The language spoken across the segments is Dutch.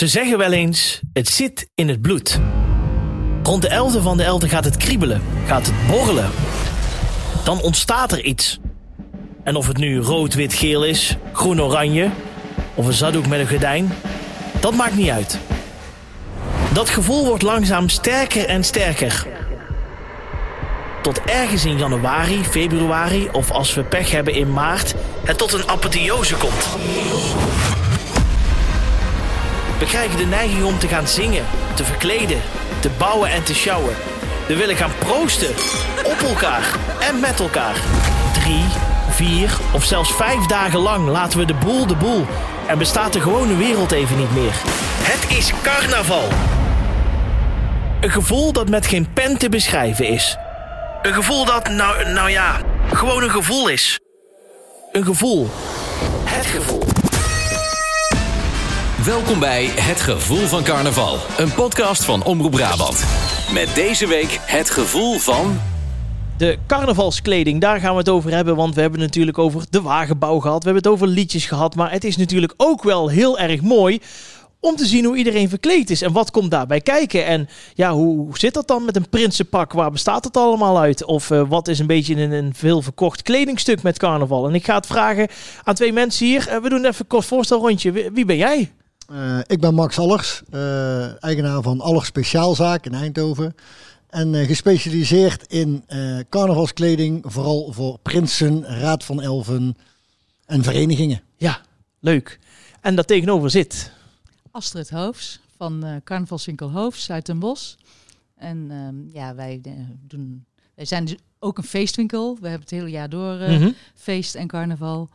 Ze zeggen wel eens, het zit in het bloed. Rond de 11e van de 11 gaat het kriebelen, gaat het borrelen. Dan ontstaat er iets. En of het nu rood, wit, geel is, groen, oranje of een zaddoek met een gordijn, dat maakt niet uit. Dat gevoel wordt langzaam sterker en sterker. Tot ergens in januari, februari of als we pech hebben in maart, het tot een apotheose komt. We krijgen de neiging om te gaan zingen, te verkleden, te bouwen en te sjouwen. We willen gaan proosten. Op elkaar en met elkaar. Drie, vier of zelfs vijf dagen lang laten we de boel de boel. En bestaat de gewone wereld even niet meer. Het is carnaval. Een gevoel dat met geen pen te beschrijven is. Een gevoel dat, nou, nou ja, gewoon een gevoel is. Een gevoel. Het gevoel. Welkom bij Het Gevoel van Carnaval, een podcast van Omroep Brabant. Met deze week het gevoel van. De carnavalskleding, daar gaan we het over hebben. Want we hebben natuurlijk over de wagenbouw gehad. We hebben het over liedjes gehad. Maar het is natuurlijk ook wel heel erg mooi om te zien hoe iedereen verkleed is. En wat komt daarbij kijken? En ja, hoe zit dat dan met een prinsenpak? Waar bestaat het allemaal uit? Of uh, wat is een beetje een, een veel verkocht kledingstuk met carnaval? En ik ga het vragen aan twee mensen hier. Uh, we doen even een kort voorstelrondje. Wie, wie ben jij? Uh, ik ben Max Allers, uh, eigenaar van Allers Speciaalzaak in Eindhoven. En uh, gespecialiseerd in carnavalskleding, vooral voor prinsen, raad van elfen en verenigingen. Ja, leuk. En daar tegenover zit... Astrid Hoofs van uh, Carnavalswinkel Hoofs uit Den Bosch. En uh, ja, wij uh, doen... Wij zijn dus ook een feestwinkel. We hebben het hele jaar door mm -hmm. feest en carnaval.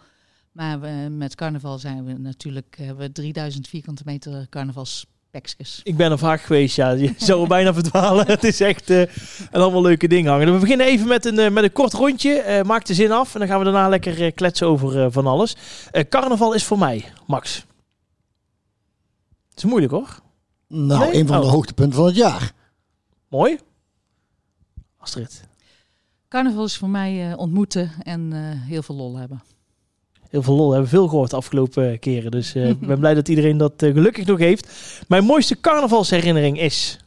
Maar we, met carnaval zijn we natuurlijk hebben we 3000 vierkante meter carnavalspekjes. Ik ben er vaak geweest, ja. Je zou er bijna verdwalen. het is echt uh, een allemaal leuke ding hangen. We beginnen even met een, uh, met een kort rondje. Uh, maak de zin af en dan gaan we daarna lekker kletsen over van alles. carnaval is voor mij, Max. Het is moeilijk hoor. Nou, nee? een van de oh. hoogtepunten van het jaar. Mooi. Astrid. Carnaval is voor mij ontmoeten en heel veel lol hebben heel veel lol. hebben veel gehoord de afgelopen keren. Dus uh, ik ben blij dat iedereen dat uh, gelukkig nog heeft. Mijn mooiste carnavalsherinnering is...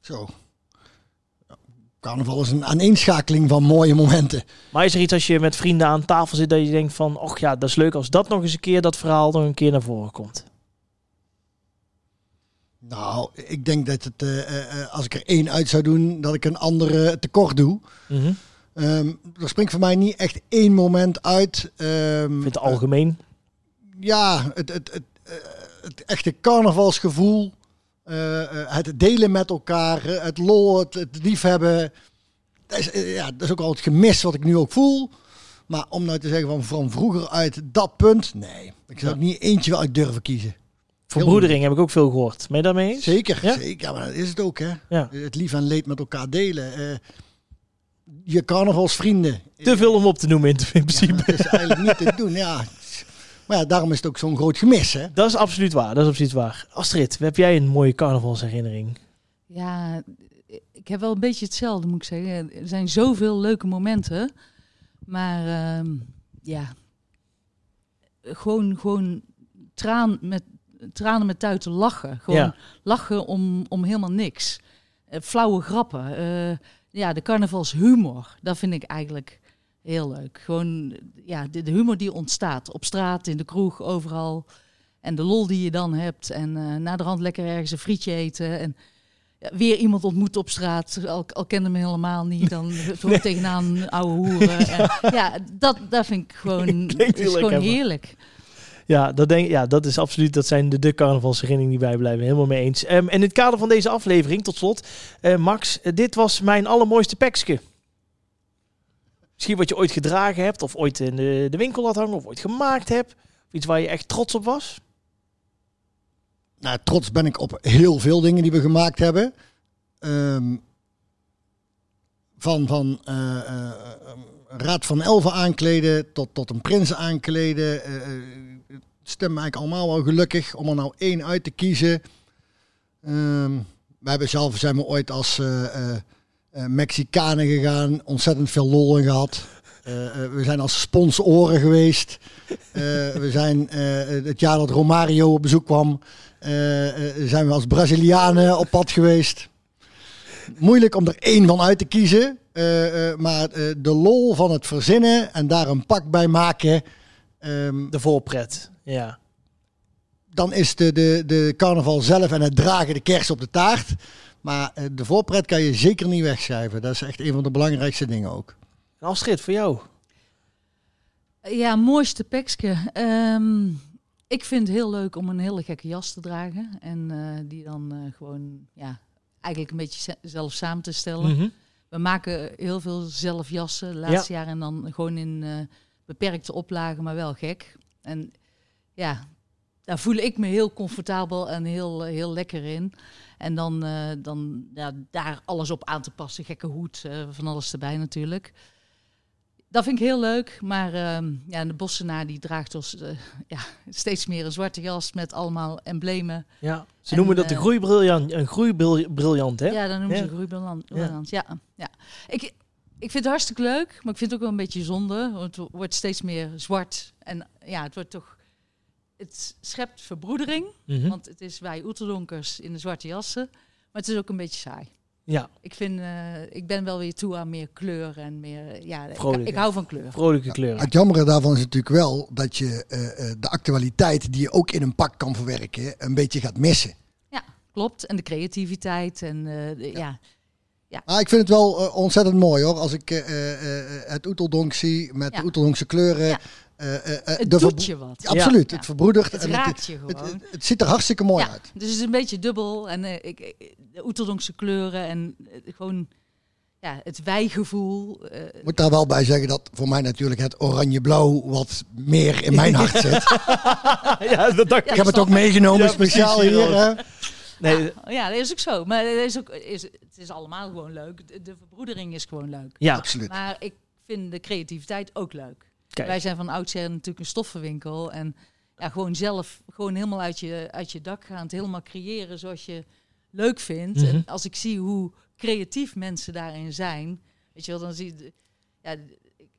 Zo. Carnaval is een aaneenschakeling van mooie momenten. Maar is er iets als je met vrienden aan tafel zit dat je denkt van... Och ja, dat is leuk als dat nog eens een keer, dat verhaal nog een keer naar voren komt? Nou, ik denk dat het, uh, als ik er één uit zou doen, dat ik een andere tekort doe. Mm -hmm. Um, er springt voor mij niet echt één moment uit. Um, het algemeen? Uh, ja, het, het, het, uh, het, echte carnavalsgevoel. Uh, het delen met elkaar. Het lol, het, het liefhebben. Dat is, ja, dat is ook al het gemis wat ik nu ook voel. Maar om nou te zeggen van, van vroeger uit dat punt. Nee, ik zou ja. niet eentje wel uit durven kiezen. Verbroedering heb ik ook veel gehoord. Ben je daarmee eens? Zeker, ja? zeker. Maar dat is het ook, hè. Ja. Het lief en leed met elkaar delen je carnavalsvrienden. Te veel om op te noemen in, principe. Ja, dat is eigenlijk niet te doen, ja. Maar ja, daarom is het ook zo'n groot gemis, hè? Dat is absoluut waar, dat is absoluut waar. Astrid, heb jij een mooie carnavalsherinnering? Ja, ik heb wel een beetje hetzelfde, moet ik zeggen. Er zijn zoveel leuke momenten. Maar uh, ja, gewoon, gewoon traan met, tranen met tuiten lachen. Gewoon ja. lachen om, om helemaal niks. Uh, flauwe grappen. Uh, ja, de carnavalshumor, dat vind ik eigenlijk heel leuk. Gewoon ja, de, de, humor die ontstaat op straat, in de kroeg, overal. En de lol die je dan hebt. En uh, na de rand lekker ergens een frietje eten. En ja, weer iemand ontmoet op straat. Al, al kende me helemaal niet. Dan nee. tegenaan oude hoeren. En, ja, dat, dat vind ik gewoon, is gewoon heerlijk. Ja, dat, denk, ja, dat is absoluut. Dat zijn de, de die wij blijven. Helemaal mee eens. En in het kader van deze aflevering, tot slot, uh, Max, uh, dit was mijn allermooiste pekske. Misschien wat je ooit gedragen hebt, of ooit in de, de winkel had hangen, of ooit gemaakt hebt. Iets waar je echt trots op was. Nou, trots ben ik op heel veel dingen die we gemaakt hebben. Um, van van uh, Raad van Elven aankleden tot, tot een prins aankleden stem eigenlijk allemaal wel gelukkig om er nou één uit te kiezen. Um, hebben zelf zijn we ooit als uh, Mexicanen gegaan, ontzettend veel lol in gehad. Eh, eh, we zijn als sponsoren geweest. We zijn het jaar dat Romario op bezoek kwam, zijn we als Brazilianen op pad geweest. Moeilijk om er één van uit te kiezen. maar de lol van het verzinnen en daar een pak bij maken. ehm, De voorpret. Ja. dan is de, de, de carnaval zelf en het dragen de kers op de taart. Maar eh, de voorpret kan je zeker niet wegschrijven. Dat is echt een van de belangrijkste dingen ook. Astrid, voor jou. Ja, mooiste pekske. Ehm, ik vind het heel leuk om een hele gekke jas te dragen. En eh, die dan eh, gewoon, ja, eigenlijk een beetje ze- zelf samen te stellen. Mhm. We maken heel veel zelf jassen de laatste jaar. En dan gewoon in eh, beperkte oplagen, maar wel gek. En ja, daar voel ik me heel comfortabel en heel, eh, heel lekker in. En dan, eh, dan ja, daar alles op aan te passen. Gekke hoed, eh, van alles erbij natuurlijk. Dat vind ik heel leuk. Maar ehm, ja, de Bossenaar die draagt ons ja, steeds meer een zwarte jas met allemaal emblemen. Ja. Ze En, noemen dat de groeibriljant, een groeibriljant, hè? Ja, dan noemen Ja. ze groeibalans. Ja. Ja, ja. Ik, ik vind het hartstikke leuk, maar ik vind het ook wel een beetje zonde. Want het wordt steeds meer zwart. En ja, het wordt toch... Het schept verbroedering, Mhm. want het is wij oeterdonkers in de zwarte jassen. Maar het is ook een beetje saai. Ja, Ik, vind, eh, ik ben wel weer toe aan meer kleur en meer... Ja, ik, Vrolijk, ik hè? hou van kleur. vrolijke kleuren. Het jammere daarvan is natuurlijk wel dat je eh, eh, de actualiteit die je ook in een pak kan verwerken, een beetje gaat missen. Klopt. En de creativiteit en eh, de- ja. Maar ik vind het wel ontzettend mooi hoor. Als ik eh, eh, eh, het Oeteldonk zie met Ja. de Oeteldonkse kleuren. Eh, eh, eh, Het doet je wat. Ja, absoluut, Ja. het verbroedert. Het en raakt je gewoon. het, het ziet er hartstikke mooi ja, uit. Dus het is een beetje dubbel. En eh, ik, de Oeterdonkse kleuren en gewoon ja, het wijgevoel. eh, Ik moet daar wel bij zeggen dat voor mij natuurlijk het oranje-blauw wat meer in mijn hart zit. ja, dat dacht Ik ik. heb het ook meegenomen speciaal hier. hè. Nee, ja, dat is ook zo. Maar het is, ook, is, het is allemaal gewoon leuk. De, de verbroedering is gewoon leuk. ja, Absoluut. Maar ik vind de creativiteit ook leuk. Kijk. Wij zijn van oudsher natuurlijk een stoffenwinkel. En ja, gewoon zelf, gewoon helemaal uit je, uit je dak gaan. Het helemaal creëren zoals je leuk vindt. Mhm. En als ik zie hoe creatief mensen daarin zijn. Weet je wel, dan zie je... Ja,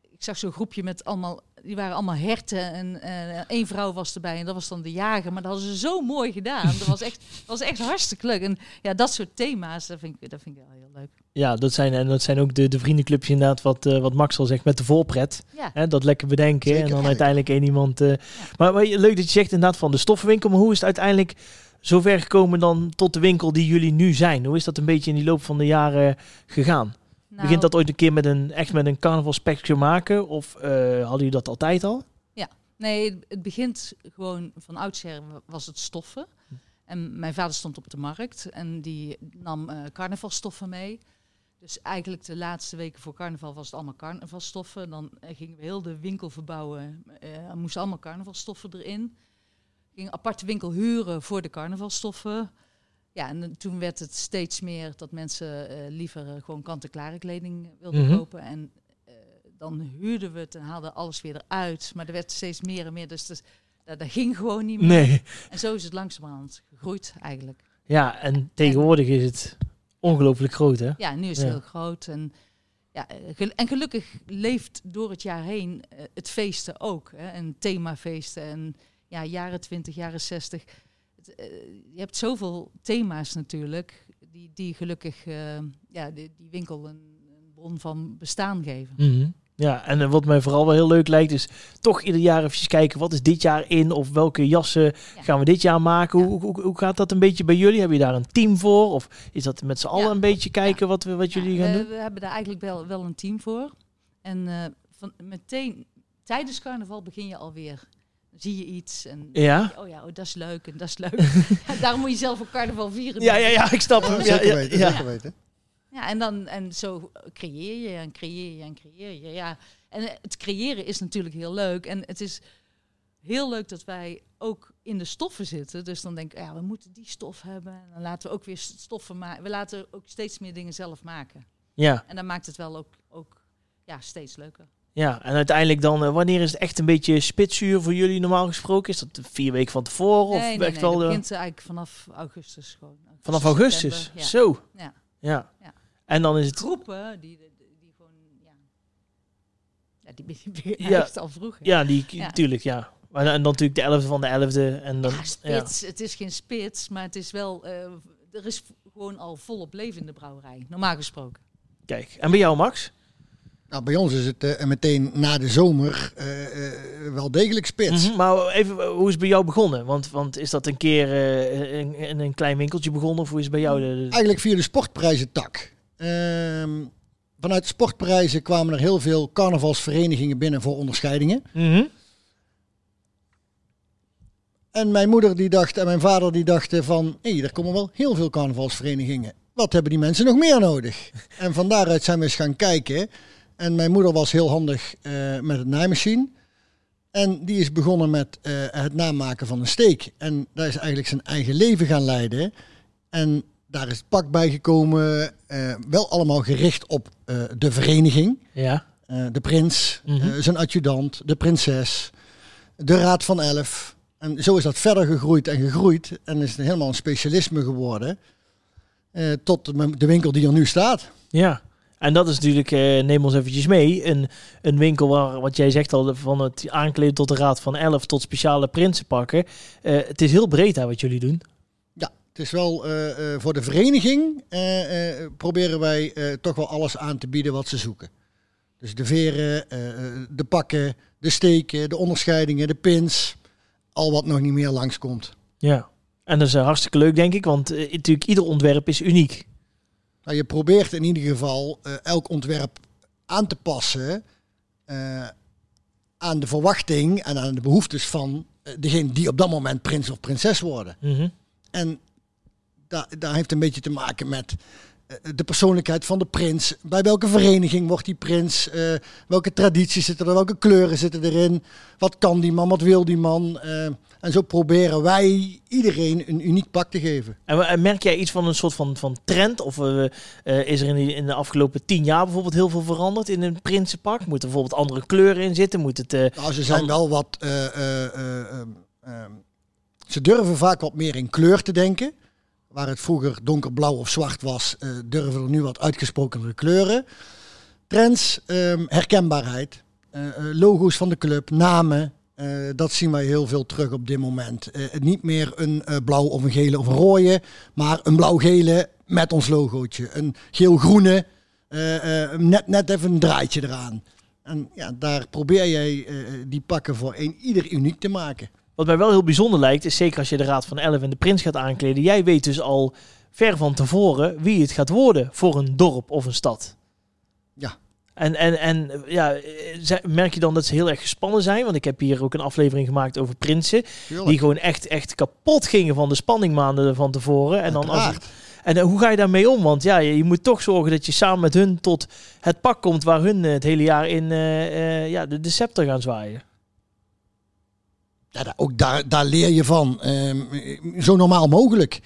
ik zag zo'n groepje met allemaal... Die waren allemaal herten en eh één vrouw was erbij en dat was dan de jager. Maar dat hadden ze zo mooi gedaan. Dat was echt, dat was echt hartstikke leuk. En ja, dat soort thema's, dat vind ik, dat vind ik wel heel leuk. ja, dat zijn, en dat zijn ook de, de vriendenclubjes inderdaad, wat, eh, wat Max al zegt, met de voorpret. Ja. Hè, dat lekker bedenken Zeker. en dan uiteindelijk één iemand... eh, maar, maar leuk dat je zegt inderdaad van de stoffenwinkel, maar hoe is het uiteindelijk zover gekomen dan tot de winkel die jullie nu zijn? Hoe is dat een beetje in die loop van de jaren gegaan? Nou, Begint dat ooit een keer met een, echt met een carnavalspectje maken? Of eh, hadden jullie dat altijd al? Nee, het begint gewoon van oudsher was het stoffen. En mijn vader stond op de markt en die nam eh carnavalstoffen mee. Dus eigenlijk de laatste weken voor carnaval was het allemaal carnavalstoffen. Dan eh, gingen we heel de winkel verbouwen. Er moesten allemaal carnavalstoffen erin. Ging een aparte winkel huren voor de carnavalstoffen. Ja, en eh, toen werd het steeds meer dat mensen eh, liever eh, gewoon kant-en-klare kleding wilden Mhm. kopen. En dan huurden we het en haalden alles weer eruit. Maar er werd steeds meer en meer. Dus dat, dat, ging gewoon niet meer. Nee. En zo is het langzamerhand gegroeid eigenlijk. Ja, en tegenwoordig is het ongelooflijk groot, hè? Ja, nu is het Ja. heel groot. En, ja, en gelukkig leeft door het jaar heen het feesten ook. Hè? En themafeesten en ja, jaren 20, jaren 60. Eh, je hebt zoveel thema's natuurlijk, die, die gelukkig eh, ja, die, die winkel een, een bron van bestaan geven. Mhm. Ja, en eh, wat mij vooral wel heel leuk lijkt is toch ieder jaar even kijken wat is dit jaar in of welke jassen Ja. gaan we dit jaar maken. Ja. Hoe, hoe, hoe gaat dat een beetje bij jullie? Hebben je daar een team voor? Of is dat met z'n allen Ja. een beetje kijken wat, we, wat jullie gaan we, doen? We hebben daar eigenlijk wel, wel een team voor. En van, meteen tijdens carnaval begin je alweer. Zie je iets en Ja? oh ja, oh, dat is leuk en dat is leuk. Ja, daarom moet je zelf ook carnaval vieren. Ja, ja, ja, ik snap hem. Ja, Ja, ja, weten, ja. zeker weten. Ja, en, dan, en zo creëer je en creëer je en creëer je. Ja. En het creëren is natuurlijk heel leuk. En het is heel leuk dat wij ook in de stoffen zitten. Dus dan denk ik, ja, we moeten die stof hebben. En dan laten we ook weer stoffen maken. We laten ook steeds meer dingen zelf maken. Ja, En dan maakt het wel ook, ook ja, steeds leuker. Ja, en uiteindelijk dan, eh, wanneer is het echt een beetje spitsuur voor jullie normaal gesproken? Is dat vier weken van tevoren? Of nee, nee, echt nee, wel de- begint eigenlijk vanaf augustus gewoon. vanaf augustus? ja. Zo. Ja. Ja. Ja. En dan is het... Groepen die, die, gewoon, ja. ja die ben Ja. echt al vroeg. hè. Ja, die, Ja. tuurlijk, ja. Maar, en dan natuurlijk de elfde van de elfde. En dan, Ja, ja. spits. Het is geen spits, maar het is wel... eh, er is gewoon al volop leven in de brouwerij, normaal gesproken. Kijk, en bij jou Max? Nou, bij ons is het eh, meteen na de zomer eh, eh, wel degelijk spits. Mhm, Maar even, hoe is het bij jou begonnen? Want, want is dat een keer in, in een klein winkeltje begonnen? Of hoe is het bij jou? De, de- Eigenlijk via de sportprijzentak. Ehm vanuit de sportprijzen kwamen er heel veel carnavalsverenigingen binnen voor onderscheidingen. Mhm. En mijn moeder die dacht en mijn vader die dachten van... hé, er komen wel heel veel carnavalsverenigingen. Wat hebben die mensen nog meer nodig? en van daaruit zijn we eens gaan kijken. En mijn moeder was heel handig eh, met het naaimachine. En die is begonnen met eh, het namaken van een steek. En daar is eigenlijk zijn eigen leven gaan leiden. En daar is het pak bij gekomen. eh, wel allemaal gericht op de vereniging. Ja. De prins, Mhm. zijn adjudant, de prinses, de raad van elf. En zo is dat verder gegroeid en gegroeid. En is het helemaal een specialisme geworden. tot de winkel die er nu staat. Ja. En dat is natuurlijk, eh, neem ons eventjes mee, een, een winkel waar, wat jij zegt al, van het aankleden tot de Raad van 11 tot speciale prinsenpakken. Eh het is heel breed hè, wat jullie doen. Ja, het is wel eh, voor de vereniging proberen wij toch wel alles aan te bieden wat ze zoeken. Dus de veren, de pakken, de steken, de onderscheidingen, de pins. Al wat nog niet meer langskomt. Ja. En dat is hartstikke leuk, denk ik, want natuurlijk ieder ontwerp is uniek. Nou, je probeert in ieder geval eh, elk ontwerp aan te passen eh, aan de verwachting en aan de behoeftes van eh, degene die op dat moment prins of prinses worden. Mhm. En daar, daar heeft een beetje te maken met de persoonlijkheid van de prins. Bij welke vereniging wordt die prins? Welke tradities zitten er? Welke kleuren zitten erin? Wat kan die man? Wat wil die man? Eh, en zo proberen wij iedereen een uniek pak te geven. En, merk jij iets van een soort van, van trend? Of eh, eh, is er in, die, in de afgelopen tien jaar bijvoorbeeld heel veel veranderd in een prinsenpak? Moeten er bijvoorbeeld andere kleuren in zitten? Moet het... eh, Nou, ze zijn wel wat. eh, eh, eh, ehm, ehm, ze durven vaak wat meer in kleur te denken. Waar het vroeger donkerblauw of zwart was, durven er nu wat uitgesprokenere kleuren. Trends, ehm, herkenbaarheid, logo's van de club, namen. Eh, dat zien wij heel veel terug op dit moment. Eh, niet meer een eh, blauw of een gele of een rode, maar een blauw-gele met ons logootje. Een geel-groene, net, net even een draadje eraan. En ja, daar probeer jij die pakken voor een ieder uniek te maken. Wat mij wel heel bijzonder lijkt, is zeker als je de Raad van 11 en de Prins gaat aankleden. Jij weet dus al ver van tevoren wie het gaat worden voor een dorp of een stad. En, en, en ja, merk je dan dat ze heel erg gespannen zijn? Want ik heb hier ook een aflevering gemaakt over prinsen. Tuurlijk. Die gewoon echt, echt kapot gingen van de spanningmaanden van tevoren. En, dan als, en eh, hoe ga je daarmee om? Want ja, je, je moet toch zorgen dat je samen met hun tot het pak komt waar hun eh, het hele jaar in eh, ja, de, de scepter gaan zwaaien. Ja, ook daar, daar leer je van. Ehm, zo normaal mogelijk.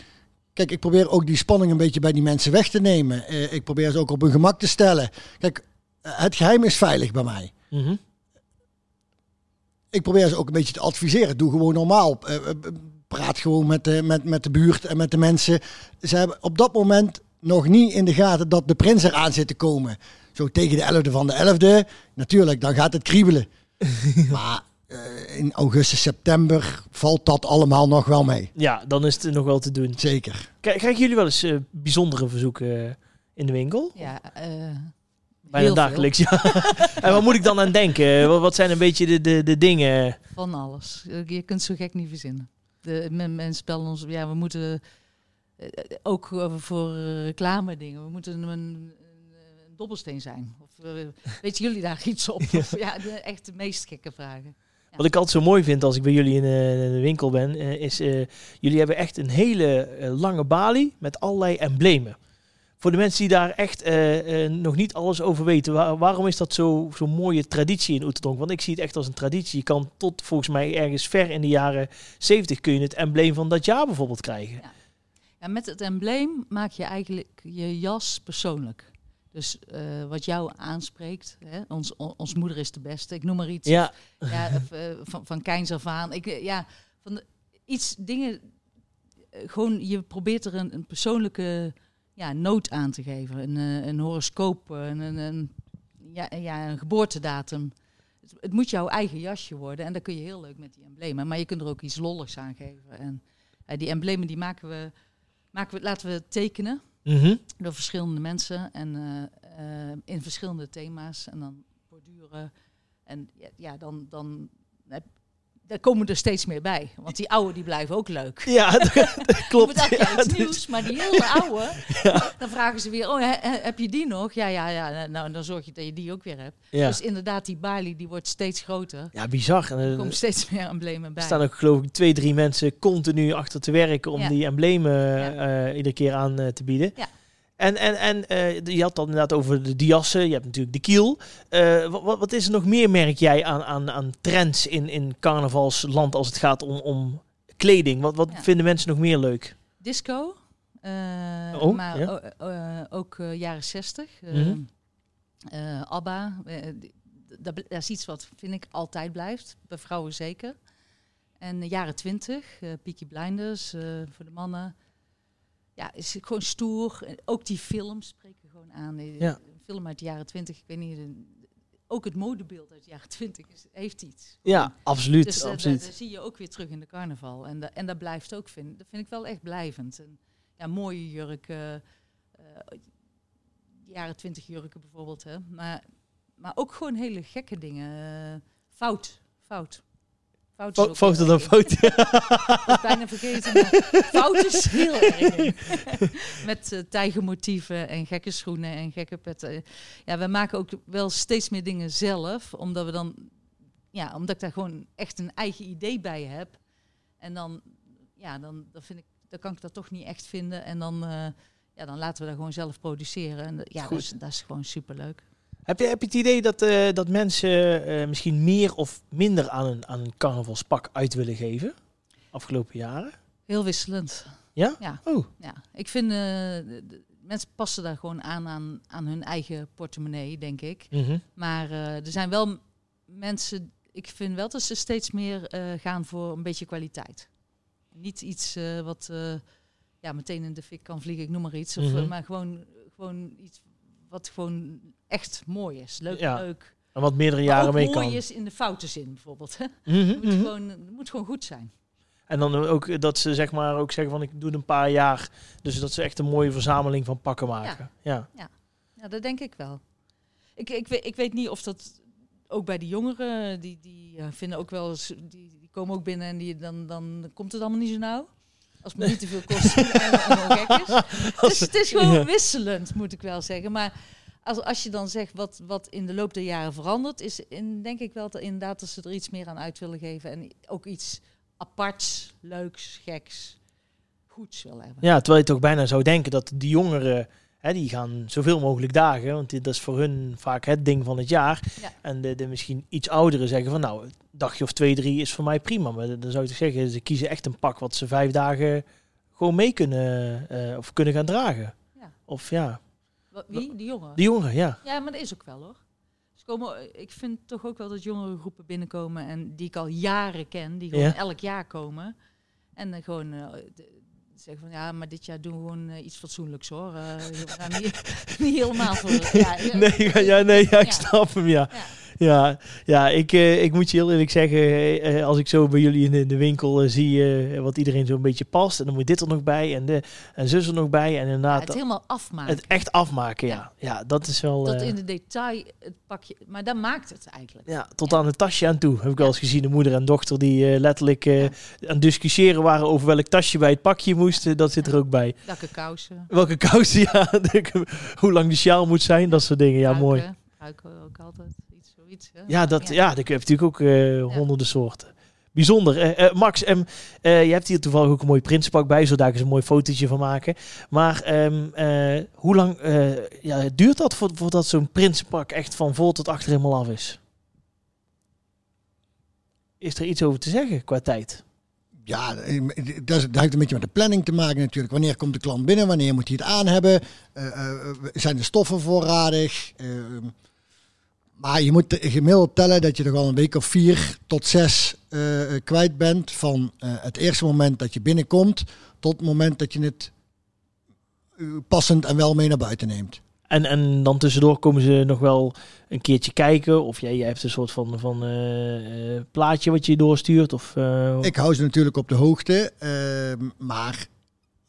Kijk, ik probeer ook die spanning een beetje bij die mensen weg te nemen. Eh, ik probeer ze ook op hun gemak te stellen. Kijk, het geheim is veilig bij mij. Mhm. Ik probeer ze ook een beetje te adviseren. Doe gewoon normaal. Eh, eh, praat gewoon met de, met, met de buurt en met de mensen. Ze hebben op dat moment nog niet in de gaten dat de prins eraan zit te komen. Zo tegen de 11e van de 11e. Natuurlijk, dan gaat het kriebelen. maar eh, in augustus, september valt dat allemaal nog wel mee. Ja, dan is het nog wel te doen. Zeker. Krijg- Krijgen jullie wel eens eh, bijzondere verzoeken in de winkel? Ja, eh, Bijna dagelijks, ja. en wat moet ik dan aan denken? Wat, zijn een beetje de, de, de dingen? Van alles. Je kunt zo gek niet verzinnen. De, men, mensen bellen ons, ja, we moeten eh, ook voor reclame dingen, we moeten een, een, een dobbelsteen zijn. Of eh, weten jullie daar iets op? Of, ja, de, echt de meest gekke vragen. Wat ik altijd zo mooi vind als ik bij jullie in, eh, in de winkel ben, is uh, jullie hebben echt een hele lange balie met allerlei emblemen. Voor de mensen die daar echt uh, nog niet alles over weten, waar, waarom is dat zo'n zo mooie traditie in Oeterdonk? Want ik zie het echt als een traditie. Je kan tot volgens mij ergens ver in de jaren 70 kun je het embleem van dat jaar bijvoorbeeld krijgen. Ja. ja met het embleem maak je eigenlijk je jas persoonlijk. Dus uh, wat jou aanspreekt, hè? Ons, on, ons moeder is de beste, ik noem maar iets. Ja. ja of, van, van Keins af aan. Ik, ja, van de, iets, dingen, gewoon je probeert er een, een persoonlijke ja, noot aan te geven. Een, een horoscoop, een, een, een, ja, ja, een geboortedatum. het, het moet jouw eigen jasje worden. En dat kun je heel leuk met die emblemen. Maar je kunt er ook iets lolligs aan geven. En eh, die emblemen die maken we, maken we, laten we tekenen Mhm. door verschillende mensen. En eh, eh, in verschillende thema's. En dan borduren. En ja, ja dan, dan heb, daar komen er steeds meer bij. Want die oude die blijven ook leuk. Ja, dat, dat Je klopt. jaar Ja, iets dus- nieuws, maar die hele oude, dan vragen ze weer, oh, he- he- heb je die nog? Ja, ja, ja, nou, dan zorg je dat je die ook weer hebt. ja. Dus inderdaad, die balie, die wordt steeds groter. ja, bizar. En, Er eh, komen steeds meer emblemen bij. Er staan ook geloof ik twee, drie mensen continu achter te werken om die emblemen eh, iedere keer aan eh, te bieden. Ja. En, en, en eh, je had dan inderdaad over de diassen, je hebt natuurlijk de kiel. Eh, wat, wat is er nog meer, merk jij, aan, aan, aan trends in, in carnavalsland als het gaat om, om kleding? Wat, wat Ja. vinden mensen nog meer leuk? Disco. Oh, maar ja. ook jaren zestig. Mhm. eh, ABBA. dat, is iets wat, vind ik, altijd blijft. Bij vrouwen zeker. En de jaren twintig. Peaky Blinders voor de mannen. Ja, is gewoon stoer. Ook die films spreken gewoon aan. Ja. Een film uit de jaren twintig. Ik weet niet... ook het modebeeld uit de jaren twintig is- heeft iets. Ja, absoluut. Dus eh, absoluut. dat, dat zie je ook weer terug in de carnaval. En, da- en dat blijft ook, vind, dat vind ik wel echt blijvend. En, ja, mooie jurken, eh, jaren twintig jurken bijvoorbeeld. Hè. Maar, maar ook gewoon hele gekke dingen. Eh, fout, fout. Fout is Fo- ook Foto dan foto. Bijna vergeten. maar fout is heel erg. Met eh, tijgermotieven en gekke schoenen en gekke petten. Ja, we maken ook wel steeds meer dingen zelf. Omdat we dan... Ja, omdat ik daar gewoon echt een eigen idee bij heb. En dan... Ja, dan, dan vind ik... Dan kan ik dat toch niet echt vinden. En dan... eh, ja, dan laten we dat gewoon zelf produceren. En dat- ja, dat is, dat is gewoon superleuk. Heb je, heb je het idee dat, eh, dat mensen eh, misschien meer of minder aan een, aan een carnavalspak uit willen geven? Afgelopen jaren? Heel wisselend. Ja? Ja. Oh, Ja, ik vind... eh, de- mensen passen daar gewoon aan, aan aan hun eigen portemonnee, denk ik. mhm. Maar er zijn wel mensen, ik vind wel dat ze steeds meer gaan voor een beetje kwaliteit. Niet iets wat ja, meteen in de fik kan vliegen, ik noem maar iets. Of, Mhm. maar gewoon, gewoon iets wat gewoon echt mooi is. Leuk, Ja, leuk. en wat meerdere jaren mee mooi kan. is in de foute zin bijvoorbeeld. Hè. Mhm, Het, moet mhm. gewoon, het moet gewoon goed zijn. En dan ook dat ze zeg maar ook zeggen van ik doe het een paar jaar. Dus dat ze echt een mooie verzameling van pakken maken. Ja. Ja, dat denk ik wel. Ik, ik, weet, ik weet niet of dat ook bij de jongeren, die, die eh, vinden ook wel eens, die, die komen ook binnen en die, dan, dan komt het allemaal niet zo nauw. Als het niet te veel kost en, en gewoon gek is. Dus het is gewoon Ja. wisselend, moet ik wel zeggen. Maar als, als je dan zegt wat, wat in de loop der jaren verandert, is in, denk ik wel dat inderdaad dat ze er iets meer aan uit willen geven. En ook iets aparts, leuks, geks, goeds willen hebben. ja, terwijl je toch bijna zou denken dat die jongeren, hè, die gaan zoveel mogelijk dagen. Want dit, dat is voor hun vaak het ding van het jaar. Ja. En de, de misschien iets ouderen zeggen van nou, een dagje of twee, drie is voor mij prima. Maar dan zou ik zeggen, ze kiezen echt een pak wat ze vijf dagen gewoon mee kunnen eh, of kunnen gaan dragen. Ja. Of ja, Wie? De jongeren? die jongeren, ja. Ja, maar dat is ook wel hoor. Ze komen, ik vind toch ook wel dat jongere groepen binnenkomen en die ik al jaren ken, die gewoon Ja. elk jaar komen. En dan gewoon eh, de- zeggen van ja, maar dit jaar doen we gewoon eh, iets fatsoenlijks hoor. Eh, we gaan niet, niet helemaal voor. Ja, ja, Nee, ja, nee, ja, ik snap hem, ja. Ja. Ja, ik, eh, ik moet je heel eerlijk zeggen, als ik zo bij jullie in de, in de winkel zie wat iedereen zo'n beetje past, en dan moet dit er nog bij en, de, en zus er nog bij, en inderdaad het het, helemaal afmaken. echt afmaken, ja. Ja, dat is wel... dat in de detail het pakje, maar dat maakt het eigenlijk. ja, tot aan het tasje aan toe. Heb ik wel eens gezien, de moeder en dochter die letterlijk aan het discussiëren waren over welk tasje bij het pakje moest. Eh, dat zit er ook bij. Dakken kousen. Welke kousen, ja. hoe lang de sjaal moet zijn, dat soort dingen. Ja, mooi. Ruiken, ruiken ook altijd iets zoiets. Hè? Ja, dat, ja. dat heb je natuurlijk ook eh, honderden soorten. Bijzonder. Eh, Max, eh, je hebt hier toevallig ook een mooi prinsenpak bij, zodat ik eens een mooi fotootje van maken. Maar eh, hoe lang ja, duurt dat voor- voordat zo'n prinsenpak echt van voor tot achter helemaal af is? Is er iets over te zeggen qua tijd? Ja, eh, dat, heeft een beetje met de planning te maken natuurlijk. Wanneer komt de klant binnen? Wanneer moet hij het aan hebben? Eh, eh, zijn de stoffen voorradig? Eh, maar je moet gemiddeld tellen dat je er al een week of vier tot zes kwijt bent. Van het eerste moment dat je binnenkomt tot het moment dat je het passend en wel mee naar buiten neemt. En, en dan tussendoor komen ze nog wel een keertje kijken. Of jij, jij hebt een soort van, van eh, eh, plaatje wat je doorstuurt. Of, eh, Ik hou ze natuurlijk op de hoogte. ehm, maar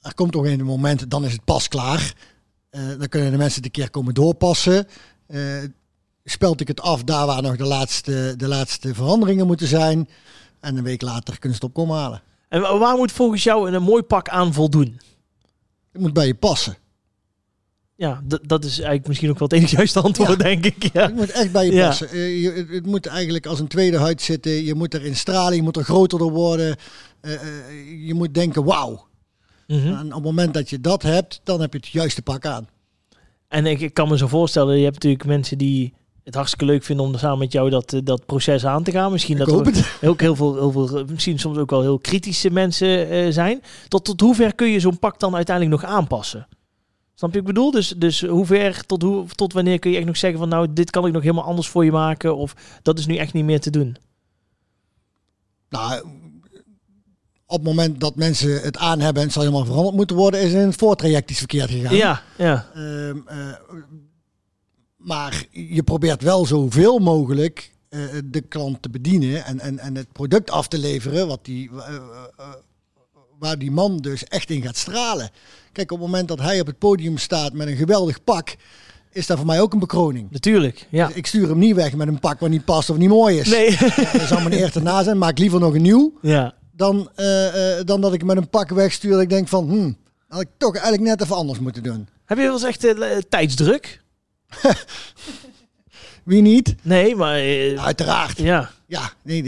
er komt toch een moment, dan is het pas klaar. Dan kunnen de mensen een keer komen doorpassen. Speld ik het af daar waar nog de laatste, de laatste veranderingen moeten zijn. En een week later kunnen ze het op komen halen. En wa- waar moet volgens jou een mooi pak aan voldoen? Het moet bij je passen. Ja, dat is eigenlijk misschien ook wel het enige juiste antwoord, Ja. denk ik. Ja. Het moet echt bij je Ja. passen. Eh, je, het, moet eigenlijk als een tweede huid zitten. Je moet erin stralen, je moet er groter door worden. Eh, eh, je moet denken, wauw. Mhm. En op het moment dat je dat hebt, dan heb je het juiste pak aan. En ik, ik kan me zo voorstellen, je hebt natuurlijk mensen die het hartstikke leuk vinden om samen met jou dat, dat proces aan te gaan. Misschien Ik dat er ook heel veel, heel veel, misschien soms ook wel heel kritische mensen zijn. Tot, tot hoever kun je zo'n pak dan uiteindelijk nog aanpassen? Snap je wat ik bedoel? Dus, dus hoe ver, tot, hoe, tot wanneer kun je echt nog zeggen van nou, dit kan ik nog helemaal anders voor je maken. Of dat is nu echt niet meer te doen. Nou, op het moment dat mensen het aan hebben en het zal helemaal veranderd moeten worden, is in het voortraject iets verkeerd gegaan. Ja, ja. Ehm, eh, maar je probeert wel zoveel mogelijk eh, de klant te bedienen en, en, en het product af te leveren wat die, eh, waar die man dus echt in gaat stralen. Kijk, op het moment dat hij op het podium staat met een geweldig pak, is dat voor mij ook een bekroning. Natuurlijk. Ja. Dus ik stuur hem niet weg met een pak wat niet past of niet mooi is. Nee. Dat zou mijn eer te na zijn. Maak liever nog een nieuw ja. dan, eh, eh, dan dat ik met een pak wegstuur. Dat ik denk van, hm, had ik toch eigenlijk net even anders moeten doen. Heb je wel eens echt eh, tijdsdruk? Wie niet? Nee, maar Uiteraard. ja. Ja, nee,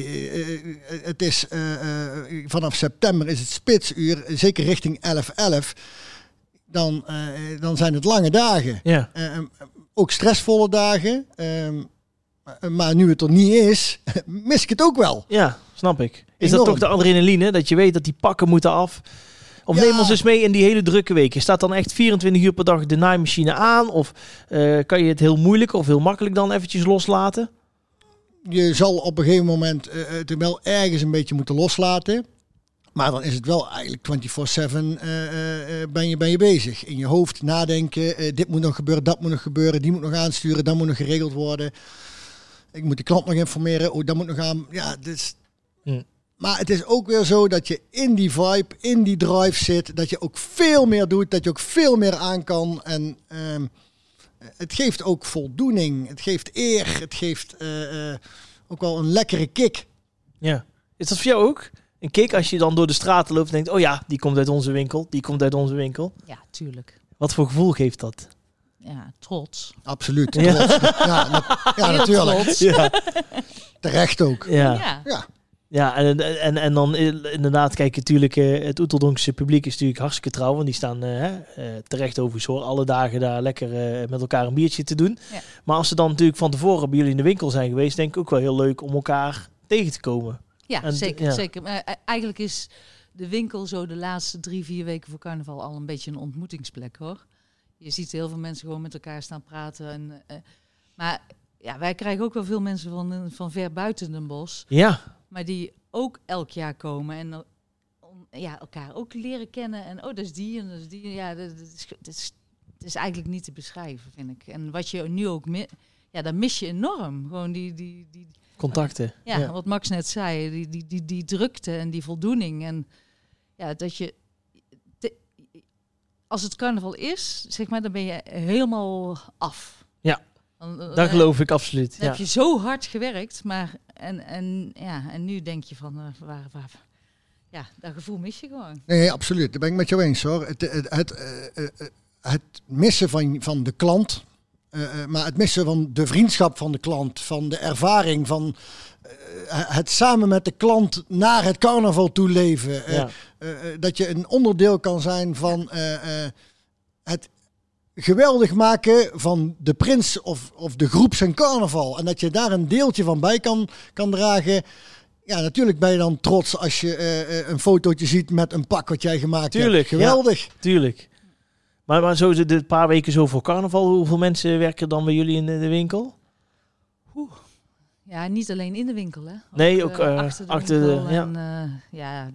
het is vanaf september is het spitsuur, zeker richting 11-11. Dan, eh, dan zijn het lange dagen. Ja. Eh, eh, ook stressvolle dagen. Ehm, maar nu het er niet is, mis ik het ook wel. Ja, snap ik. Is Enorm. dat toch de adrenaline? Dat je weet dat die pakken moeten af? Of Ja. neem ons eens mee in die hele drukke weken. Staat dan echt 24 uur per dag de naaimachine aan? Of eh, kan je het heel moeilijk of heel makkelijk dan eventjes loslaten? je zal op een gegeven moment eh, het wel ergens een beetje moeten loslaten. Maar dan is het wel eigenlijk 24-7 eh, eh, eh, ben, je, ben je bezig. In je hoofd nadenken, dit moet nog gebeuren, dat moet nog gebeuren, die moet nog aansturen, dat moet nog geregeld worden. Ik moet de klant nog informeren, oh, dat moet nog aan. Ja, dus... Maar het is ook weer zo dat je in die vibe, in die drive zit, dat je ook veel meer doet, dat je ook veel meer aan kan. En ehm, het geeft ook voldoening, het geeft eer, het geeft ook wel een lekkere kick. Ja. Is dat voor jou ook? Een kick als je dan door de straten loopt en denkt... Oh ja, die komt uit onze winkel. Die komt uit onze winkel. Ja, tuurlijk. Wat voor gevoel geeft dat? Ja, trots. Absoluut. Ja. trots. Ja, na- ja, Heel natuurlijk. trots. Ja. Terecht ook. Ja. Ja. Ja. Ja, en, en, en dan inderdaad, kijk, natuurlijk, eh, het Oeteldonkse publiek is natuurlijk hartstikke trouw. Want die staan eh, hè, eh, terecht overigens hoor, alle dagen daar lekker eh, met elkaar een biertje te doen. Ja. Maar als ze dan natuurlijk van tevoren bij jullie in de winkel zijn geweest, denk ik ook wel heel leuk om elkaar tegen te komen. Ja, En zeker. ja. zeker. Maar eh, eigenlijk is de winkel zo de laatste drie, vier weken voor carnaval al een beetje een ontmoetingsplek hoor. Je ziet heel veel mensen gewoon met elkaar staan praten. En, eh, maar ja, wij krijgen ook wel veel mensen van, van ver buiten Den Bosch. Ja, Maar die ook elk jaar komen en om, ja, elkaar ook leren kennen. En oh, dat is die en dat is die. Ja, dat, dat is, dat is, dat is eigenlijk niet te beschrijven, vind ik. En wat je nu ook... mi- Ja, dat mis je enorm. Gewoon die, die, die, contacten. ja, wat Max net zei, die, die, die, die drukte en die voldoening. En ja, dat je. de- als het carnaval is, zeg maar, dan ben je helemaal af. Ja, Dan, eh, Dat geloof ik absoluut. dan Ja. heb je zo hard gewerkt, maar en, en, ja, en nu denk je van eh, waar, waar, ja, dat gevoel mis je gewoon. Nee, absoluut. Daar ben ik met jou eens hoor. Het, het, het, eh, het missen van, van de klant, eh, eh, maar het missen van de vriendschap van de klant, van de ervaring, van eh, het samen met de klant naar het carnaval toe leven. Ja. dat je een onderdeel kan zijn van het geweldig maken van de prins of, of de groep zijn carnaval. En dat je daar een deeltje van bij kan, kan dragen. Ja, natuurlijk ben je dan trots als je een fotootje ziet met een pak wat jij gemaakt Tuurlijk, hebt. Geweldig. Tuurlijk. Maar, maar zo de, paar weken zo voor carnaval, hoeveel mensen werken dan bij jullie in de, de winkel? Ja, niet alleen in de winkel, hè? Nee, ook, eh, eh, achter de achter de- winkel ja. en, eh, ja,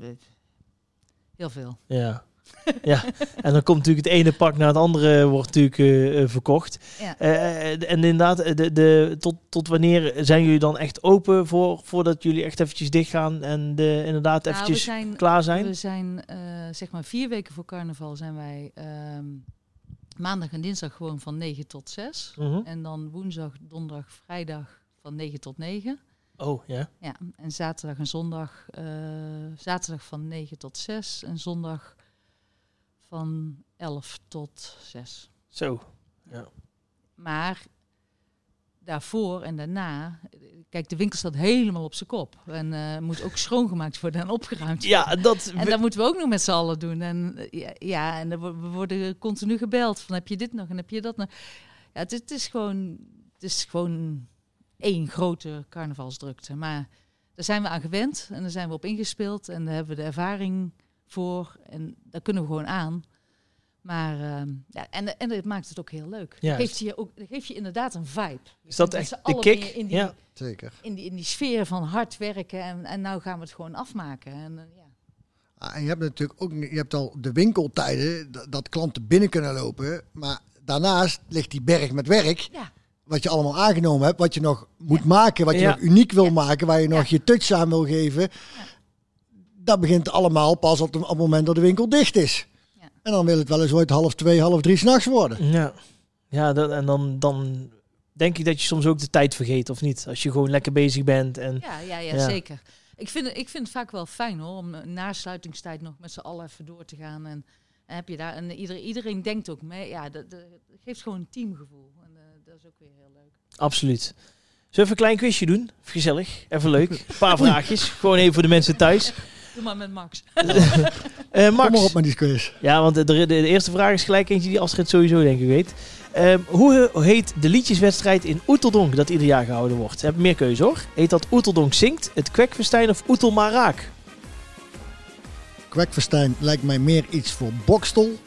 heel veel. Ja. ja, en dan komt natuurlijk het ene pak naar het andere wordt natuurlijk eh, eh, verkocht. Ja. Eh, en inderdaad, de, de, tot, tot wanneer zijn jullie dan echt open voor, voordat jullie echt eventjes dichtgaan en de, inderdaad Nou, eventjes zijn, klaar zijn? We zijn zeg maar vier weken voor carnaval zijn wij ehm, maandag en dinsdag gewoon van 9 tot 6. Mhm. En dan woensdag, donderdag, vrijdag van 9 tot 9. Oh, ja. Ja, en zaterdag en zondag, zaterdag van 9 tot 6 en zondag van 11 tot 6. Zo. Maar daarvoor en daarna, kijk, de winkel staat helemaal op zijn kop. En eh, moet ook schoongemaakt worden en opgeruimd worden. Ja, dat... En dat moeten we ook nog met z'n allen doen. En ja, ja en we worden continu gebeld van heb je dit nog en heb je dat nog. Ja, het, het is gewoon, het is gewoon één grote carnavalsdrukte. Maar daar zijn we aan gewend en daar zijn we op ingespeeld en daar hebben we de ervaring voor en daar kunnen we gewoon aan. Maar ehm, ja, en, en het maakt het ook heel leuk. Juist. Dat geeft je, ook, dat geeft je inderdaad een vibe. Is dat echt de kick? In die, Ja. Zeker. in, die, in die sfeer van hard werken en, en nou gaan we het gewoon afmaken. En, eh, ja. Ah, en je hebt natuurlijk ook je hebt al de winkeltijden dat, dat klanten binnen kunnen lopen. Maar daarnaast ligt die berg met werk. Ja. Wat je allemaal aangenomen hebt, wat je nog moet maken, wat je Ja. nog uniek wil Ja. maken, waar je nog Ja. je touch aan wil geven. Dat begint allemaal pas op, de- op het moment dat de winkel dicht is. Ja. En dan wil het wel eens ooit half twee, half drie s'nachts worden. Ja, ja dat, en dan, dan denk ik dat je soms ook de tijd vergeet, of niet? Als je gewoon lekker bezig bent. En, Ja, ja, ja, Ja. zeker. Ik vind, het- ik vind het vaak wel fijn hoor, om na sluitingstijd nog met z'n allen even door te gaan. En, en heb je daar, en iedereen, iedereen denkt ook mee. Ja, dat, dat geeft gewoon een teamgevoel. En eh, dat is ook weer heel leuk. Absoluut. Zullen we even een klein quizje doen? Gezellig, even leuk. Een paar vraagjes, gewoon even voor de mensen thuis. Doe maar met Max. Eh, Kom maar Max, op met die quiz. ja, want de, de, de eerste vraag is gelijk eentje die Astrid sowieso denk ik weet. Ehm, hoe heet de liedjeswedstrijd in Oeteldonk dat ieder jaar gehouden wordt? Heb meer keuze hoor. Heet dat Oeteldonk zingt, het Kwekfestijn of Oetelmaraak? Kwekverstijn lijkt mij meer iets voor Bokstel.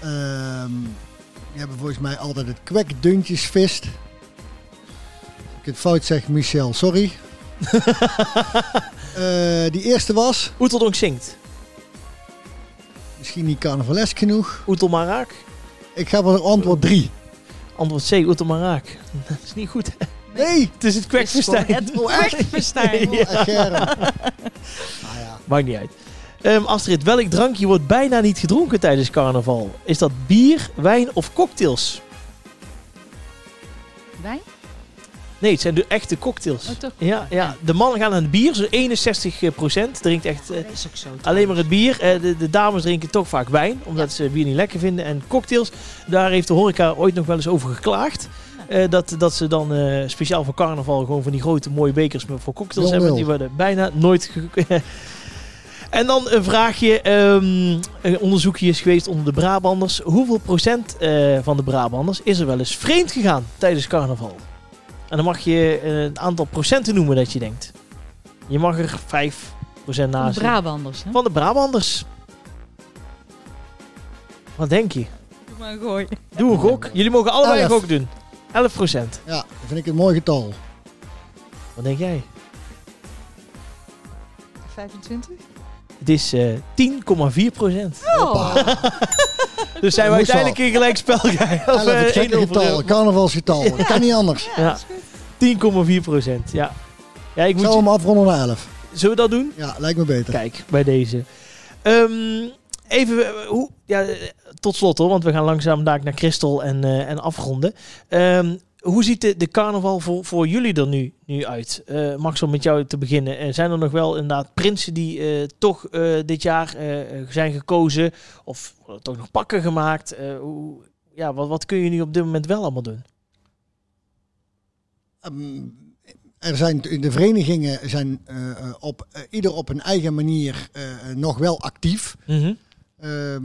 Ehm die hebben volgens mij altijd het kwekduntjesvist. Als ik het fout zeg, Michel, sorry. Eh, die eerste was Oeteldonk zingt. misschien niet carnavalesk genoeg. Oetelmaraak? Ik ga voor antwoord 3. Antwoord C, Oetelmaraak. Dat is niet goed. hè? Nee! Het is het Kwekfestijn. Het. Oh, echt, Germ. nou ja, Maakt niet uit. Ehm, Astrid, welk drankje wordt bijna niet gedronken tijdens carnaval? Is dat bier, wijn of cocktails? Wijn? Nee, het zijn de echte cocktails. Oh, toch? Ja, ja, de mannen gaan aan het bier, zo'n 61% drinkt echt eh, Dat is ook zo. alleen maar het bier. Eh, de, de dames drinken toch vaak wijn, omdat ze bier niet lekker vinden. En cocktails, daar heeft de horeca ooit nog wel eens over geklaagd. Eh, dat, dat ze dan eh, speciaal voor carnaval gewoon van die grote mooie bekers met- voor cocktails hebben. Die worden bijna nooit... en dan een vraagje. ehm, een onderzoekje is geweest onder de Brabanders. Hoeveel procent eh, van de Brabanders is er wel eens vreemd gegaan tijdens carnaval? En dan mag je eh, een aantal procenten noemen dat je denkt. Je mag er 5% Van naast. de Brabanders. Hè? Van de Brabanders. Wat denk je? Doe maar gooi. Doe een gok. Jullie mogen allebei een Elf. gok doen. 11 procent. ja, dat vind ik een mooi getal. Wat denk jij? 25? Het is eh 10,4 procent. Oh. Dus zijn we uiteindelijk in gelijk spel. Of, 11, het gekke 1-0 voor getal, carnavalsgetal. Dat kan niet anders. Ja, 10,4 procent. Ja. Ja, ik moet zou hem afronden naar 11. Zullen we dat doen? Ja, lijkt me beter. Kijk, bij deze. Ehm, even, eh, hoe, ja, eh, tot slot hoor, want we gaan langzaam daar naar Christel en, eh, en afronden. Ehm, hoe ziet de, de carnaval voor, voor jullie er nu, nu uit? Eh Max, om met jou te beginnen. Eh, zijn er nog wel inderdaad prinsen die eh, toch eh, dit jaar zijn gekozen? Of toch nog pakken gemaakt? Hoe, ja, wat, wat kun je nu op dit moment wel allemaal doen? Ehm, er zijn de verenigingen zijn op ieder op een eigen manier nog wel actief. Ehm,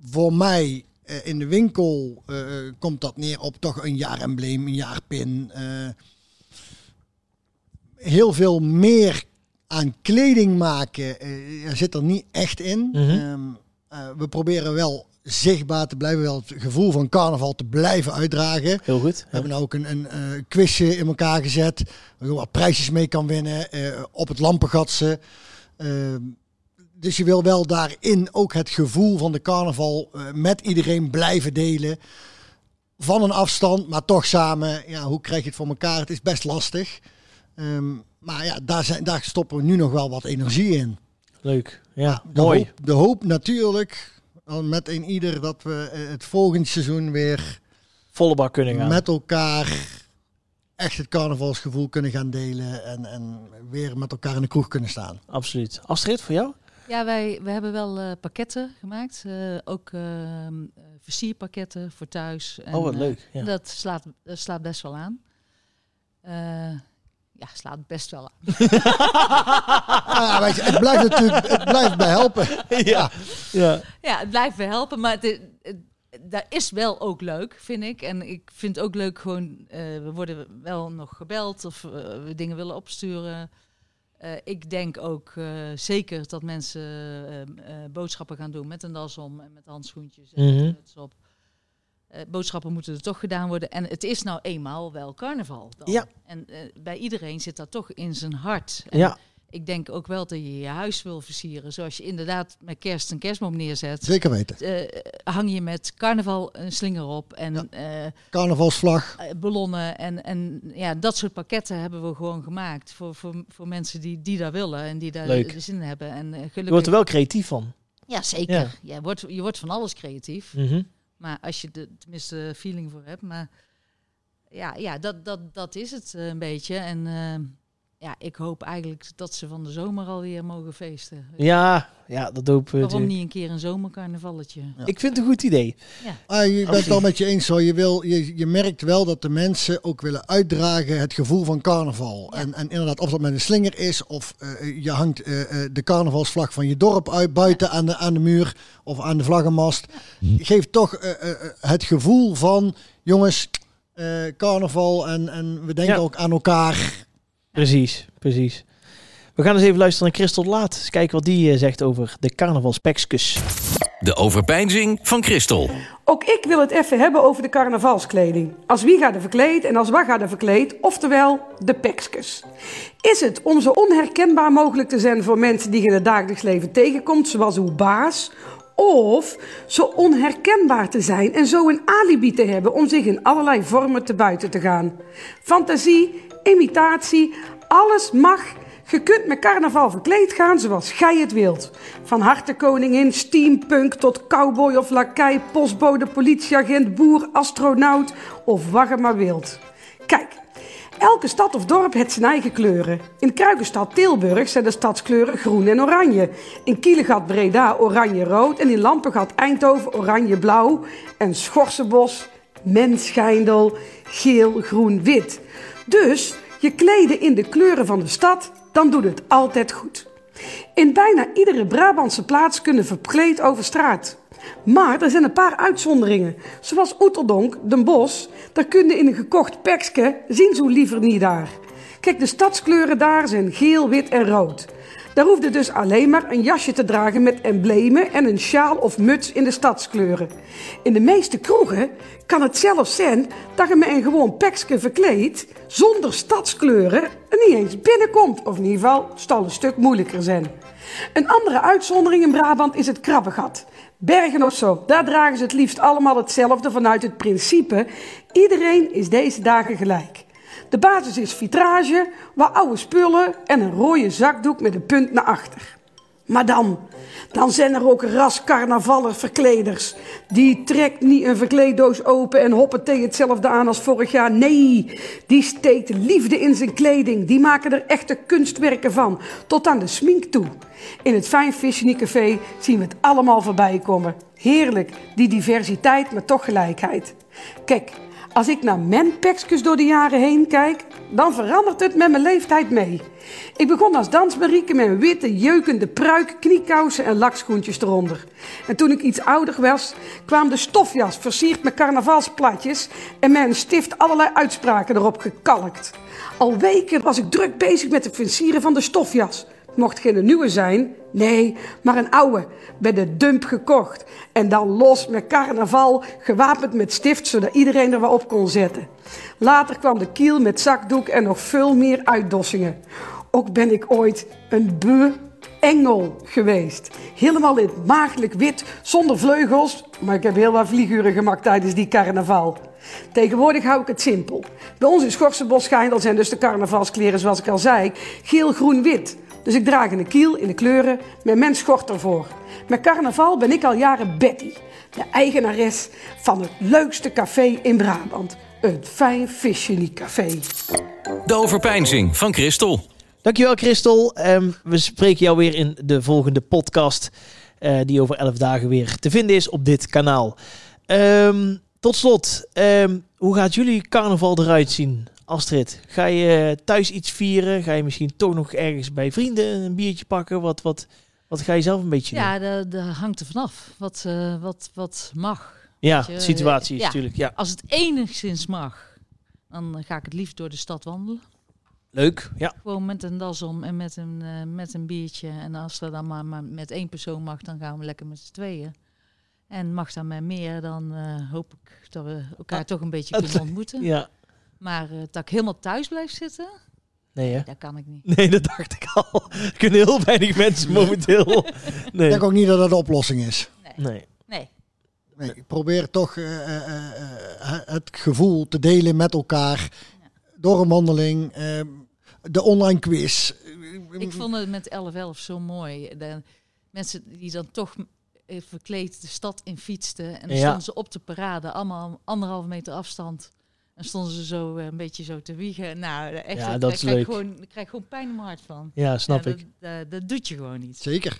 voor mij eh, in de winkel eh, komt dat neer op toch een jaarembleem, een jaarpin. eh, heel veel meer aan kleding maken zit er niet echt in. Mhm. Ehm, eh, we proberen wel zichtbaar te blijven, wel het gevoel van carnaval te blijven uitdragen. Heel goed. We hebben ook een, een quizje in elkaar gezet. Waar je wat prijsjes mee kan winnen. op het lampengatsen. Dus je wil wel daarin ook het gevoel van de carnaval eh, met iedereen blijven delen. Van een afstand, maar toch samen. Ja, hoe krijg je het voor elkaar? Het is best lastig. Ehm, maar ja, daar, zijn, daar stoppen we nu nog wel wat energie in. Leuk. Ja, De mooi. Hoop, de hoop natuurlijk, met een ieder, dat we eh, het volgende seizoen weer Volle bak kunnen gaan. met elkaar echt het carnavalsgevoel kunnen gaan delen. En, en weer met elkaar in de kroeg kunnen staan. Absoluut. Astrid, voor jou? Ja, wij we hebben wel eh, pakketten gemaakt. eh, ook ehm, eh, versierpakketten voor thuis. En, oh, wat leuk. Ja. Dat slaat, slaat best wel aan. Eh, ja, slaat best wel aan. Ah, weet je, het blijft natuurlijk het blijft bij helpen. ja. ja. Ja, het blijft wel helpen, maar het, is- het- dat is wel ook leuk, vind ik. En ik vind het ook leuk gewoon, eh, we worden wel nog gebeld of we dingen willen opsturen. Eh, ik denk ook eh, zeker dat mensen eh, boodschappen gaan doen met een das om en met handschoentjes en een muts op. Boodschappen moeten er toch gedaan worden. En het is nou eenmaal wel carnaval. Dan. Ja. En bij iedereen zit dat toch in zijn hart. En ja. Ik denk ook wel dat je je huis wil versieren. Zoals je inderdaad met kerst een kerstboom neerzet. Zeker weten. eh, hang je met carnaval een slinger op en Ja. eh, Carnavalsvlag. eh, ballonnen. En, en ja, dat soort pakketten hebben we gewoon gemaakt voor, voor, voor mensen die, die daar willen en die daar Leuk. de zin in hebben. En eh, Je gelukkig... wordt er wel creatief van. Ja, zeker. Ja. Je, wordt, je wordt van alles creatief. Mhm. Maar als je er tenminste feeling voor hebt. Maar ja, ja dat, dat, dat is het een beetje. En eh, ja, ik hoop eigenlijk dat ze van de zomer alweer mogen feesten. Ja, ja, dat hopen we Waarom niet een keer een zomercarnavalletje? Ik vind het een goed idee. Ah, je bent het al met je eens hoor. Je, wil, je, je merkt wel dat de mensen ook willen uitdragen het gevoel van carnaval. Ja. En, en inderdaad, of dat met een slinger is, of eh, je hangt eh, eh, de carnavalsvlag van je dorp uit buiten aan de, aan de muur of aan de vlaggenmast. Geeft toch eh, eh, eh, het gevoel van, jongens, eh, carnaval en, en we denken Ja. ook aan elkaar. Precies, precies. We gaan eens even luisteren naar Christel Laat. Eens kijken wat die eh, zegt over de carnavalspekskus. De overpeinzing van Christel. Ook ik wil het even hebben over de carnavalskleding. Als wie gaat er verkleed en als wat gaat er verkleed, oftewel de pekskus. Is het om zo onherkenbaar mogelijk te zijn voor mensen die je in het dagelijks leven tegenkomt, zoals uw baas? Of zo onherkenbaar te zijn en zo een alibi te hebben om zich in allerlei vormen te buiten te gaan? Fantasie, imitatie, alles mag. Je kunt met carnaval verkleed gaan zoals gij het wilt. Van hartenkoningin, steampunk tot cowboy of lakij, postbode, politieagent, boer, astronaut of wat je maar wilt. Kijk, elke stad of dorp heeft zijn eigen kleuren. In Kruikenstad Tilburg zijn de stadskleuren groen en oranje. In Kielegat Breda oranje-rood en in Lampengat Eindhoven oranje-blauw. En Schorsenbos, Menschijndel, geel, groen, wit. Dus je kleden in de kleuren van de stad, dan doet het altijd goed. In bijna iedere Brabantse plaats kunnen verkleed over straat. Maar er zijn een paar uitzonderingen. Zoals Oeteldonk, Den Bosch, daar kun je in een gekocht pekske zien zo liever niet daar. Kijk, de stadskleuren daar zijn geel, wit en rood. Daar hoef je dus alleen maar een jasje te dragen met emblemen en een sjaal of muts in de stadskleuren. In de meeste kroegen kan het zelfs zijn dat je met een gewoon pekske verkleed, zonder stadskleuren, er niet eens binnenkomt. Of in ieder geval, het zal een stuk moeilijker zijn. Een andere uitzondering in Brabant is het krabbegat. Bergen of zo, daar dragen ze het liefst allemaal hetzelfde vanuit het principe: iedereen is deze dagen gelijk. De basis is vitrage, wat oude spullen en een rode zakdoek met een punt naar achter. Maar dan, dan zijn er ook ras verkleders. Die trekt niet een verkleeddoos open en hoppen tegen hetzelfde aan als vorig jaar. Nee, die steekt liefde in zijn kleding. Die maken er echte kunstwerken van, tot aan de smink toe. In het Fijn Café zien we het allemaal voorbij komen. Heerlijk, die diversiteit, maar toch gelijkheid. Kijk, als ik naar mijn pekskus door de jaren heen kijk, dan verandert het met mijn leeftijd mee. Ik begon als dansmarieke met een witte, jeukende pruik, kniekousen en lakschoentjes eronder. En toen ik iets ouder was, kwam de stofjas versierd met carnavalsplatjes en een stift allerlei uitspraken erop gekalkt. Al weken was ik druk bezig met het versieren van de stofjas. Mocht geen nieuwe zijn, nee, maar een oude, bij de dump gekocht. En dan los met carnaval, gewapend met stift, zodat iedereen er wat op kon zetten. Later kwam de kiel met zakdoek en nog veel meer uitdossingen. Ook ben ik ooit een be engel geweest. Helemaal in het wit, zonder vleugels. Maar ik heb heel wat vlieguren gemaakt tijdens die carnaval. Tegenwoordig hou ik het simpel. Bij ons in Schorsenbos-Schijndel zijn dus de carnavalskleren, zoals ik al zei, geel, groen, wit. Dus ik draag een kiel in de kleuren met mijn schort ervoor. Met carnaval ben ik al jaren Betty, de eigenares van het leukste café in Brabant. Een fijn visje café. De overpeinzing van Christel. Dankjewel Christel. Ehm, we spreken jou weer in de volgende podcast. eh, die over elf dagen weer te vinden is op dit kanaal. Ehm, tot slot, ehm, hoe gaat jullie carnaval eruit zien? Astrid, ga je thuis iets vieren? Ga je misschien toch nog ergens bij vrienden een biertje pakken? Wat, wat, wat ga je zelf een beetje doen? Ja, dat dat hangt er vanaf. Wat, eh, wat, wat mag. Ja, de situatie is ja. natuurlijk. Ja. Als het enigszins mag, dan ga ik het liefst door de stad wandelen. Leuk. Ja. Gewoon met een das om en met een, eh, met een biertje. En als er dan maar, maar met één persoon mag, dan gaan we lekker met z'n tweeën. En mag dan met meer, dan eh, hoop ik dat we elkaar Ah, toch een beetje kunnen ontmoeten. ja. Maar eh, dat ik helemaal thuis blijf zitten, Nee, hè? dat kan ik niet. Nee, dat dacht ik al. Er kunnen heel weinig mensen momenteel. Ik Nee. denk ook niet dat dat de oplossing is. Nee. Nee. Nee, ik probeer toch eh, eh, eh, eh, het gevoel te delen met elkaar. Door een wandeling, eh, de online quiz. Ik vond het met 11-11 zo mooi. De mensen die dan toch verkleed de stad in fietsten. En dan Ja. stonden ze op de parade, allemaal anderhalve meter afstand. En stonden ze zo eh, een beetje zo te wiegen. Nou, echt, Ja, daar dat is krijg ik leuk. Gewoon, daar krijg ik gewoon pijn in mijn hart van. Ja, snap Ja, ik. Dat, dat, dat doet je gewoon niet. Zeker.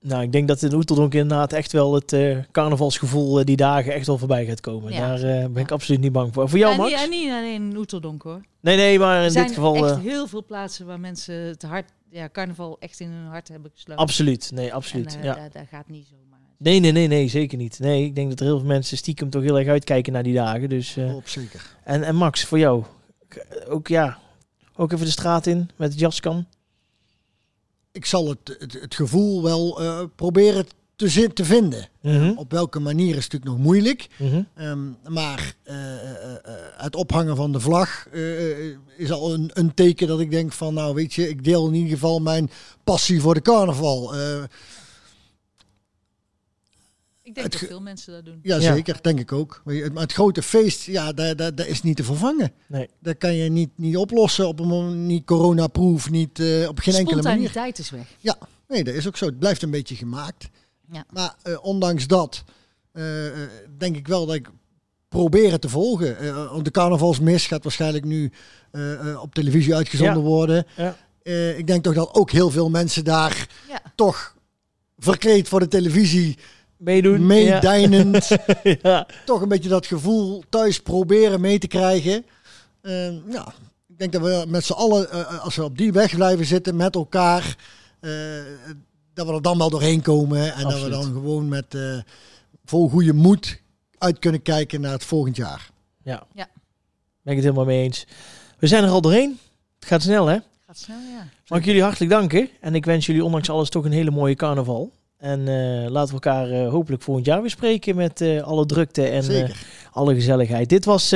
Nou, ik denk dat in Oeteldonk inderdaad echt wel het eh, carnavalsgevoel eh, die dagen echt wel voorbij gaat komen. Ja. Daar eh, ben ik Ja. absoluut niet bang voor. Voor jou, Ja, Max? niet, en niet alleen in Oeteldonk hoor. Nee, nee, maar Er in zijn dit geval... echt eh, heel veel plaatsen waar mensen het hart, ja, carnaval echt in hun hart hebben gesloten. absoluut. Nee, absoluut. En, eh, ja. daar, daar gaat niet zomaar. Nee, nee, nee, nee, zeker niet. Nee, ik denk dat er heel veel mensen stiekem toch heel erg uitkijken naar die dagen. Dus, eh, Op zeker. en, en Max, voor jou? Ook ja, ook even de straat in met het jaskan. Ik zal het, het, het gevoel wel eh, proberen te, zin, te vinden. Mhm, Op welke manier is natuurlijk nog moeilijk. mhm. Ehm, maar eh, het ophangen van de vlag is al een, een teken dat ik denk van, nou weet je, ik deel in ieder geval mijn passie voor de carnaval. Ik denk Het dat veel mensen dat doen. ja, Ja. zeker, denk ik ook. Maar het grote feest, ja, dat, dat, dat is niet te vervangen. Nee. Dat kan je niet, niet oplossen op een moment, niet coronaproof, niet eh, op geen enkele manier. Spontaniteit is weg. Nee, dat is ook zo. Het blijft een beetje gemaakt. Ja. Maar eh, ondanks dat eh, eh, denk ik wel dat ik probeer het te volgen. Eh, want de carnavalsmis gaat waarschijnlijk nu eh, eh, op televisie uitgezonden Ja. worden. Ja. Eh, ik denk toch dat ook heel veel mensen daar Ja. toch verkleed voor de televisie, Meedoen. meedijnend, Ja. ja. toch een beetje dat gevoel thuis proberen mee te krijgen. Eh, ja, ik denk dat we met z'n allen, eh, als we op die weg blijven zitten met elkaar, eh, dat we er dan wel doorheen komen. En dat we dan gewoon met eh, vol goede moed uit kunnen kijken naar het volgend jaar. Ja. Ja. Ben ik het helemaal mee eens. We zijn er al doorheen. Het gaat snel, hè? Gaat snel, ja. Mag ik jullie hartelijk danken. En ik wens jullie ondanks alles toch een hele mooie carnaval. En eh, laten we elkaar eh, hopelijk volgend jaar weer spreken met eh, alle drukte en alle gezelligheid. Dit was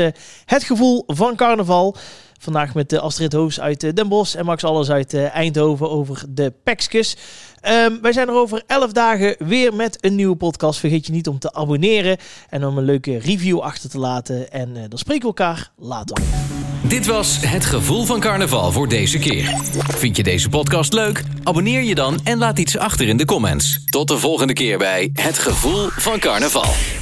het gevoel van carnaval. Vandaag met Astrid Hoos uit Den Bosch en Max Alles uit Eindhoven over de Pekskes. Ehm, wij zijn er over 11 dagen weer met een nieuwe podcast. Vergeet je niet om te abonneren en om een leuke review achter te laten. En eh, dan spreken we elkaar later. Dit was Het Gevoel van Carnaval voor deze keer. Vind je deze podcast leuk? Abonneer je dan en laat iets achter in de comments. Tot de volgende keer bij Het Gevoel van Carnaval.